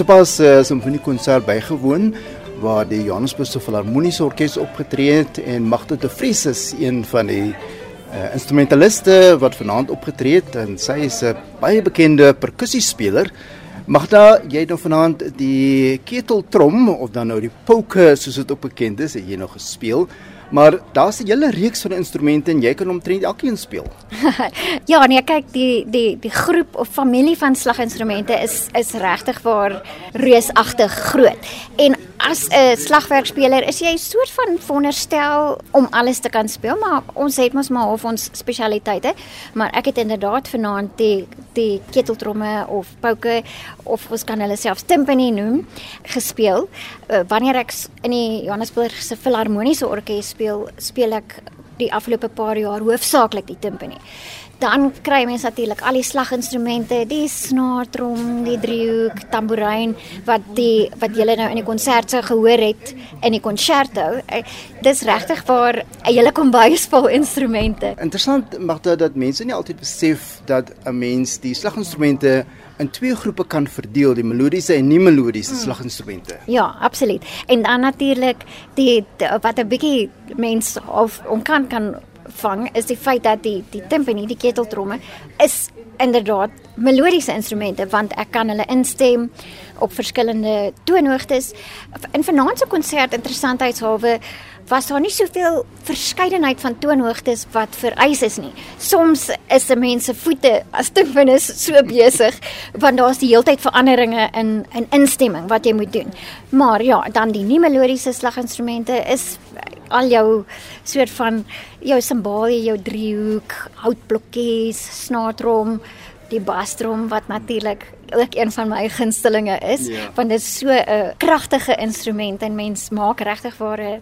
Sopas 'n uh, simfoniekonsert bygewoon waar die Johannesburgse Filharmoniese Orkees opgetree het en Magda de Vries is een van die uh, instrumentaliste wat vanaand opgetree het en sy is 'n baie bekende perkussiespeler. Magda, jy het nou vanaand die keteltrom of dan nou die polka soos dit ook bekend is, het jy nog gespeel. Maar daar's 'n hele reeks van instrumente en jy kan omtrent elkeen speel. ja, nee, kyk, die die die groep of familie van slaginstrumente is is regtig waar reusagtig groot. En as 'n slagwerkspeler is jy 'n soort van veronderstel om alles te kan speel, maar ons het mos maar of ons spesialiteite. Maar ek het inderdaad vanaand die die keteltromme of pauke of ons kan hulle selfs timpani noem gespeel. Uh, wanneer ek in die Johannesburgse Filharmoniese Orkees speel, speel ek die afgelope paar jaar hoofsaaklik die timpani dan kry mense natuurlik al die slaginstrumente, die snaartrom, die driehoek, tamboerijn wat die wat julle nou in die konserte gehoor het in die konserto. Eh, dis regtig waar 'n hele kombuis vol instrumente. Interessant mag dit dat mense nie altyd besef dat 'n mens die slaginstrumente in twee groepe kan verdeel, die melodiese en nie melodiese hmm. slaginstrumente. Ja, absoluut. En dan natuurlik die, die wat 'n bietjie mense of on kan kan vang is die feit dat die die timpani, die keteltromme is inderdaad melodiese instrumente want ek kan hulle instem op verskillende toonhoogtes. In vanaand se konsert interessantheidshalwe was daar nie soveel verskeidenheid van toonhoogtes wat vereis is nie. Soms is 'n mens se voete as timpanus so besig want daar's die heeltyd veranderinge in in instemming wat jy moet doen. Maar ja, dan die nie melodiese slaginstrumente is al jou soort van jou simbalie, jou driehoek, houtblokkies, snaartrom, die basstrom wat natuurlik ook een van my gunstelinge is, ja. want dit is so 'n kragtige instrument en mens maak regtig ware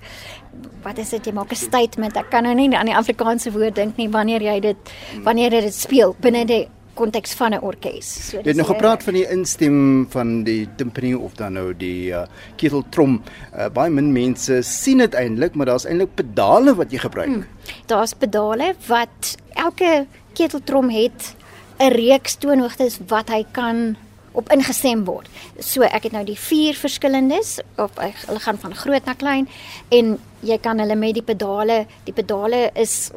wat is dit jy maak 'n statement. Ek kan nou nie aan die Afrikaanse woord dink nie wanneer jy dit wanneer jy dit speel binne die konteks van 'n orkes. So jy het nou gepraat van die instem van die timpani of dan nou die uh, keteltrom. Uh, baie min mense sien dit eintlik, maar daar's eintlik pedale wat jy gebruik. Hmm. Daar's pedale wat elke keteltrom het 'n reeks toonhoogtes wat hy kan op ingestem word. So ek het nou die vier verskillendes of hulle gaan van groot na klein en jy kan hulle met die pedale, die pedale is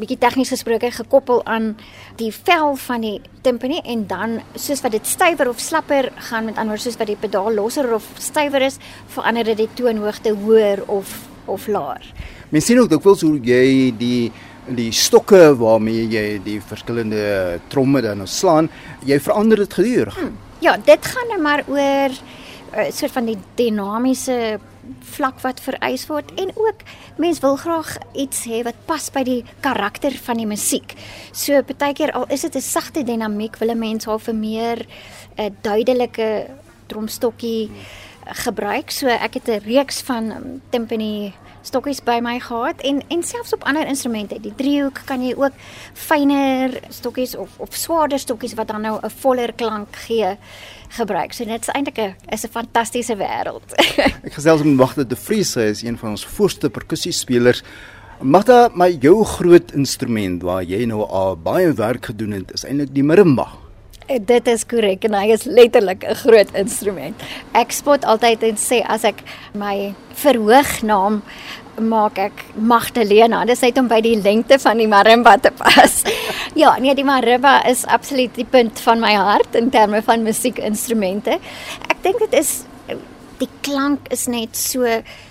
bietjie tegnies gesproke gekoppel aan die vel van die timpani en dan soos wat dit stywer of slapper gaan met ander soos wat die pedaal losser of stywer is, verander dit die toonhoogte hoër of of laer. Mens sien ook dikwels hoe jy die die stokke waarmee jy die verskillende tromme dan slaan, jy verander dit gedurig. Hmm, ja, dit gaan net nou maar oor 'n uh, eh, soort van die dinamiese vlak wat vereis word en ook mens wil graag iets hê wat pas by die karakter van die musiek. So partykeer al is dit 'n sagte dinamiek, wil 'n mens half 'n meer 'n uh, duidelike drumstokkie gebruik. So ek het 'n reeks van um, timpani stokkies by my gehad en en selfs op ander instrumente. Die driehoek kan jy ook fyner stokkies of of swaarder stokkies wat dan nou 'n voller klank gee gebruik. So dit is eintlik 'n is 'n fantastiese wêreld. Ek gesels met Magda de Vries, sy is een van ons voorste perkussiespelers. Magda, my jou groot instrument waar jy nou al baie werk gedoen het, is eintlik die marimba. Eh, dit is korrek en hy is letterlik 'n groot instrument. Ek spot altyd en sê as ek my verhoognaam maak ek Magdalena. Dit sê dit om by die lengte van die marimba te pas. ja, nee, die marimba is absoluut die punt van my hart in terme van musiekinstrumente. Ek dink dit is die klank is net so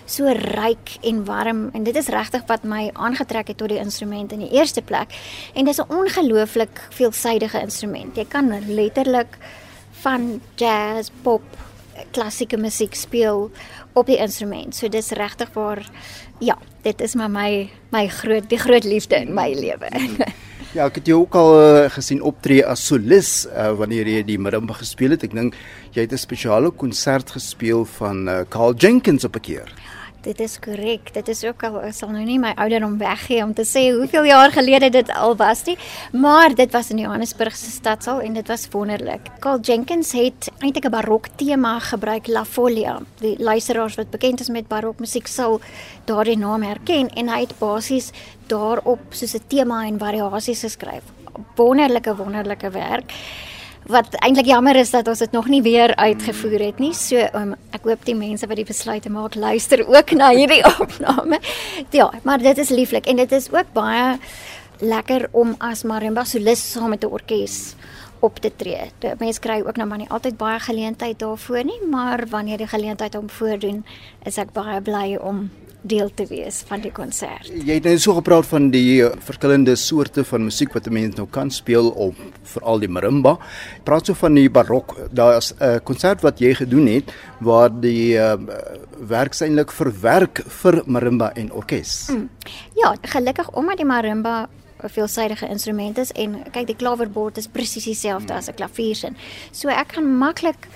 so ryk en warm en dit is regtig wat my aangetrek het tot die instrument in die eerste plek en dis 'n ongelooflik veelsidige instrument. Jy kan letterlik van jazz, pop, klassieke musiek speel op die instrument. So dis regtig waar ja, dit is maar my my groot die groot liefde in my lewe. Ja, ek het jou ook al uh, gesien optree as solis uh, wanneer jy die marimba gespeel het. Ek dink jy het 'n spesiale konsert gespeel van uh, Carl Jenkins op 'n keer. Dit is korrek. Dit is ook al sal nou nie my ouderdom weggee om te sê hoeveel jaar gelede dit al was nie, maar dit was in Johannesburg se stadsaal en dit was wonderlik. Carl Jenkins het eintlik 'n barok tema gebruik, La Folia. Die luisteraars wat bekend is met barokmusiek sal daardie naam herken en hy het basies daarop soos 'n tema en variasies geskryf. Wonderlike wonderlike werk. Wat eintlik jammer is dat ons dit nog nie weer uitgevoer het nie. So um, ek hoop die mense wat die besluite maak luister ook na hierdie opname. Ja, maar dit is lieflik en dit is ook baie lekker om as marimba solist saam met 'n orkes op te tree. Mense kry ook nou maar nie altyd baie geleentheid daarvoor nie, maar wanneer die geleentheid hom voordoen, is ek baie bly om deel te wees van die konsert. Jy het net so gepraat van die uh, verskillende soorte van musiek wat 'n mens nou kan speel op veral die marimba. Praat so van die barok. Daar's 'n uh, konsert wat jy gedoen het waar die uh, werk eintlik verwerk vir marimba en orkes. Mm. Ja, gelukkig omdat die marimba 'n veelsidige instrument is en kyk die klawerbord is presies dieselfde as 'n klaviersin. So ek kan maklik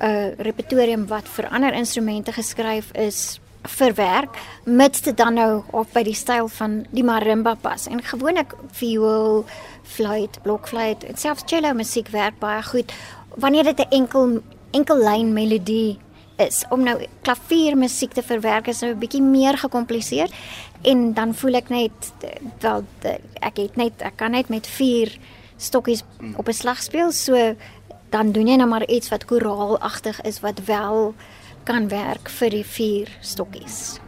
'n uh, repertorium wat vir ander instrumente geskryf is verwerk mits dit dan nou op by die styl van die marimba pas. En gewoonlik viool, fluit, blokfluit, selfs cello musiek werk baie goed wanneer dit 'n enkel enkel lyn melodie is. Om nou klaviermusiek te verwerk is nou 'n bietjie meer gekompliseer en dan voel ek net wel ek het net ek kan net met 4 stokkies op 'n slag speel. So dan doen jy nou maar iets wat koraalagtig is wat wel kan werk vir die vier stokkies.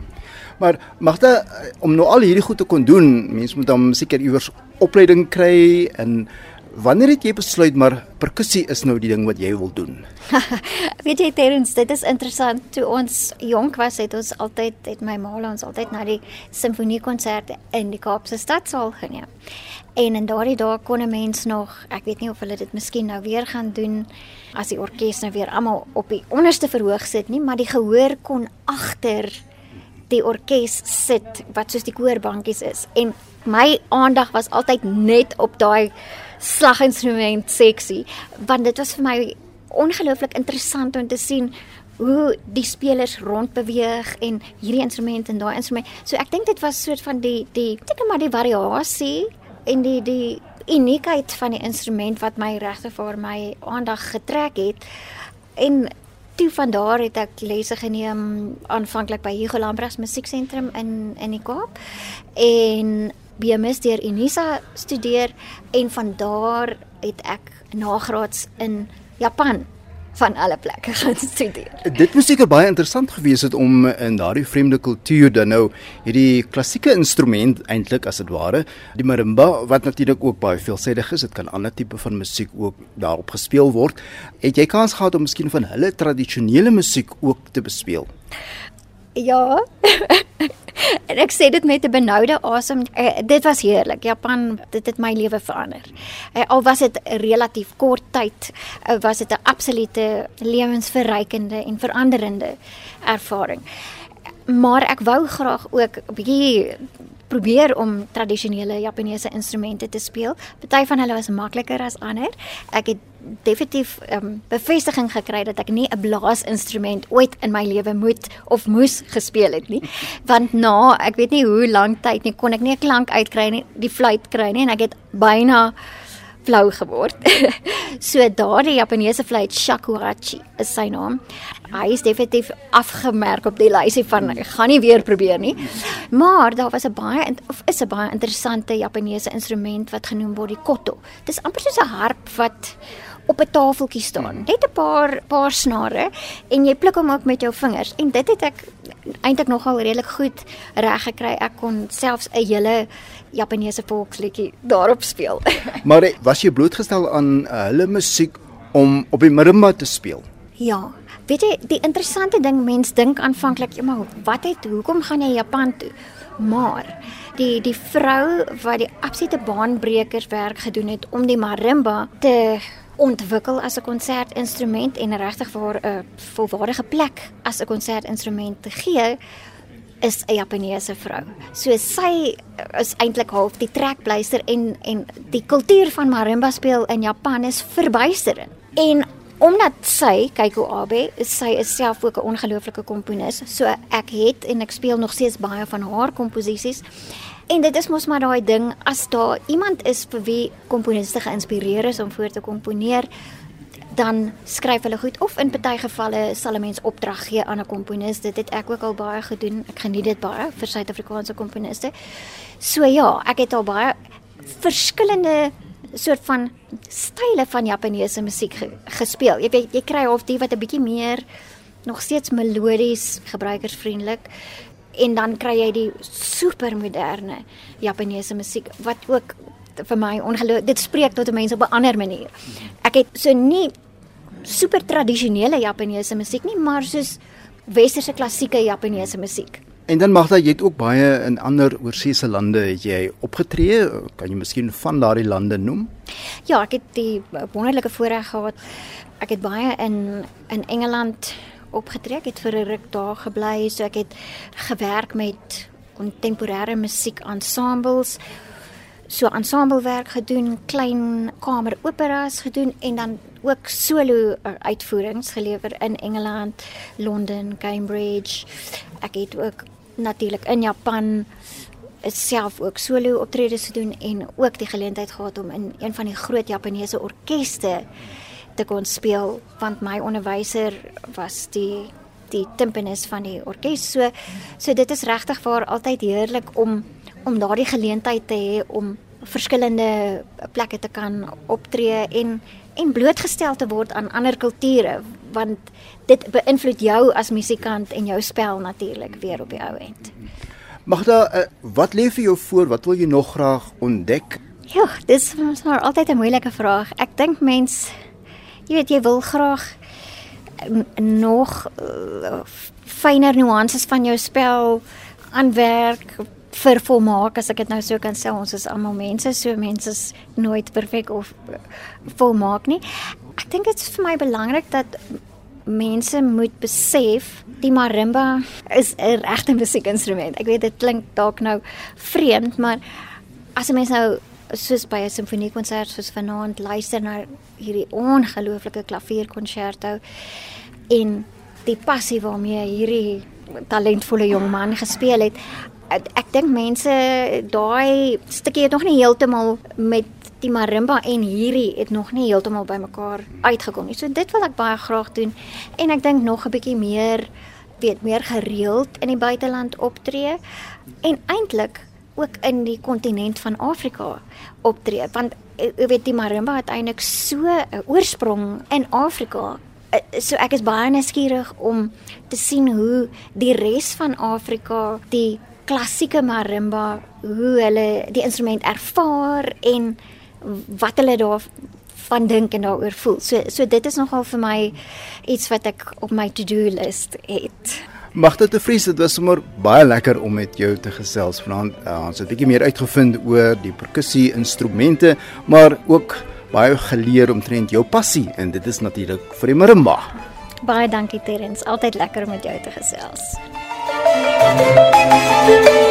Maar magte om nou al hierdie goed te kon doen, mens moet dan seker iewers opleiding kry en wanneer het jy besluit maar perkussie is nou die ding wat jy wil doen? Weet jy Terrence, dit is interessant. Toe ons jonk was, het ons altyd het my ma ons altyd na die simfoniekonserte in die Kaapse stadsaal geneem. En in daardie dae kon 'n mens nog, ek weet nie of hulle dit miskien nou weer gaan doen as die orkes nou weer almal op die onderste verhoog sit nie, maar die gehoor kon agter die orkes sit wat soos die koorbankies is. En my aandag was altyd net op daai slaginstrument seksie, want dit was vir my ongelooflik interessant om te sien hoe die spelers rondbeweeg en hierdie instrument en daai instrument. So ek dink dit was soort van die die teken maar die variasie en die die uniekheid van die instrument wat my regtig vir my aandag getrek het en toe van daar het ek lesse geneem aanvanklik by Hugo Lambras Musieksentrum in in die Kaap en BMS deur Unisa studeer en van daar het ek nagraads in Japan van alle plekke gaan studeer. Dit moes seker baie interessant gewees het om in daardie vreemde kultuur dan nou hierdie klassieke instrument eintlik as dit ware, die marimba wat natuurlik ook baie veelsidig is, dit kan ander tipe van musiek ook daarop gespeel word. Het jy kans gehad om miskien van hulle tradisionele musiek ook te bespeel? Ja. en ek sê dit met 'n benoude asem. Uh, dit was heerlik. Japan, dit het my lewe verander. Uh, al was dit relatief kort tyd, uh, was dit 'n absolute lewensverrykende en veranderende ervaring. Maar ek wou graag ook 'n bietjie probeer om tradisionele Japaneese instrumente te speel. Party van hulle was makliker as ander. Ek het definitief um, bevestiging gekry dat ek nie 'n blaasinstrument ooit in my lewe moet of moes gespeel het nie. Want na, ek weet nie hoe lank tyd nie kon ek nie 'n klank uitkry nie, die fluit kry nie en ek het byna flou geword. so daardie Japaneese fluit shakuhachi is sy naam. Hy is definitief afgemerk op die lysie van ek gaan nie weer probeer nie. Maar daar was 'n baie of is 'n baie interessante Japaneese instrument wat genoem word die koto. Dis amper soos 'n harp wat op 'n tafeltjie staan. Net 'n paar paar snare en jy pluk hom ook met jou vingers. En dit het ek eintlik nogal redelik goed reg gekry. Ek kon selfs 'n hele Japaneese volksliedjie daarop speel. maar was jy blootgestel aan uh, hulle musiek om op die marimba te speel? Ja. Weet jy, die interessante ding mens dink aanvanklik, ja, maar wat het hoekom gaan jy Japan toe? Maar die die vrou wat die absolute baanbrekerswerk gedoen het om die marimba te ontwikkel as 'n konsertinstrument en regtig vir 'n volwaardige plek as 'n konsertinstrument te gee is 'n Japaneese vrou. So sy is eintlik half die trekpleister en en die kultuur van marimba speel in Japan is verbuisterend. En omdat sy, Keiko Abe, sy is self ook 'n ongelooflike komponis. So ek het en ek speel nog steeds baie van haar komposisies. En dit is mos maar daai ding as daar iemand is vir wie komponiste geïnspireer is om voor te komponeer, dan skryf hulle goed of in party gevalle sal 'n mens opdrag gee aan 'n komponis. Dit het ek ook al baie gedoen. Ek geniet dit baie vir Suid-Afrikaanse komponiste. So ja, ek het al baie verskillende soort van style van Japaneese musiek ge, gespeel. Jy weet jy kry of die wat 'n bietjie meer nog steeds melodies, gebruikersvriendelik en dan kry jy die supermoderne Japaneese musiek wat ook vir my ongelooflik dit spreek tot mense op 'n ander manier. Ek het so nie super tradisionele Japaneese musiek nie, maar soos westerse klassieke Japaneese musiek. En dan Magda, jy het ook baie in ander oorseese lande het jy opgetree. Kan jy miskien van daardie lande noem? Ja, ek het die wonderlike voorreg gehad. Ek het baie in in Engeland opgetree. Ek het vir 'n ruk daar gebly, so ek het gewerk met kontemporêre musiek ensembles so ensemblewerk gedoen, klein kameroperas gedoen en dan ook solo uh, uitvoerings gelewer in Engeland, Londen, Cambridge. Ek het ook natuurlik in Japan self ook solo optredes gedoen en ook die geleentheid gehad om in een van die groot Japaneese orkeste te kon speel want my onderwyser was die die timpanist van die orkes so so dit is regtig vir altyd heerlik om om daardie geleentheid te hê om verskillende plekke te kan optree en en blootgestel te word aan ander kulture want dit beïnvloed jou as musikant en jou spel natuurlik weer op die ou end. Magda, uh, wat lê vir jou voor? Wat wil jy nog graag ontdek? Ja, dis maar altyd 'n moeilike vraag. Ek dink mens jy weet jy wil graag nog uh, fyner nuances van jou spel aanwerk vervolmaak as ek dit nou so kan sê ons is almal mense so mense is nooit perfek of eh, volmaak nie. Ek dink dit is vir my belangrik dat mense moet besef die marimba is 'n regte musiekinstrument. Ek weet dit klink dalk nou vreemd maar as 'n mens nou soos by 'n simfoniekonsert soos vanaand luister na hierdie ongelooflike klavierkonserto en die passie waarmee hierdie talentvolle jong man gespeel het ek, dink mense daai stukkie het nog nie heeltemal met die marimba en hierdie het nog nie heeltemal bymekaar uitgekom nie. So dit wil ek baie graag doen en ek dink nog 'n bietjie meer weet meer gereeld in die buiteland optree en eintlik ook in die kontinent van Afrika optree want jy weet die marimba het eintlik so 'n oorsprong in Afrika eh, so ek is baie nuuskierig om te sien hoe die res van Afrika die klassieke marimba hoe hulle die instrument ervaar en wat hulle daarvan dink en daaroor voel. So so dit is nogal vir my iets wat ek op my to-do list het. Mag dit te vries dit was sommer baie lekker om met jou te gesels vanaand. Uh, ons het 'n bietjie meer uitgevind oor die perkussie instrumente, maar ook baie geleer omtrent jou passie en dit is natuurlik vir die marimba. Baie dankie Terrens, altyd lekker om met jou te gesels. Thank you.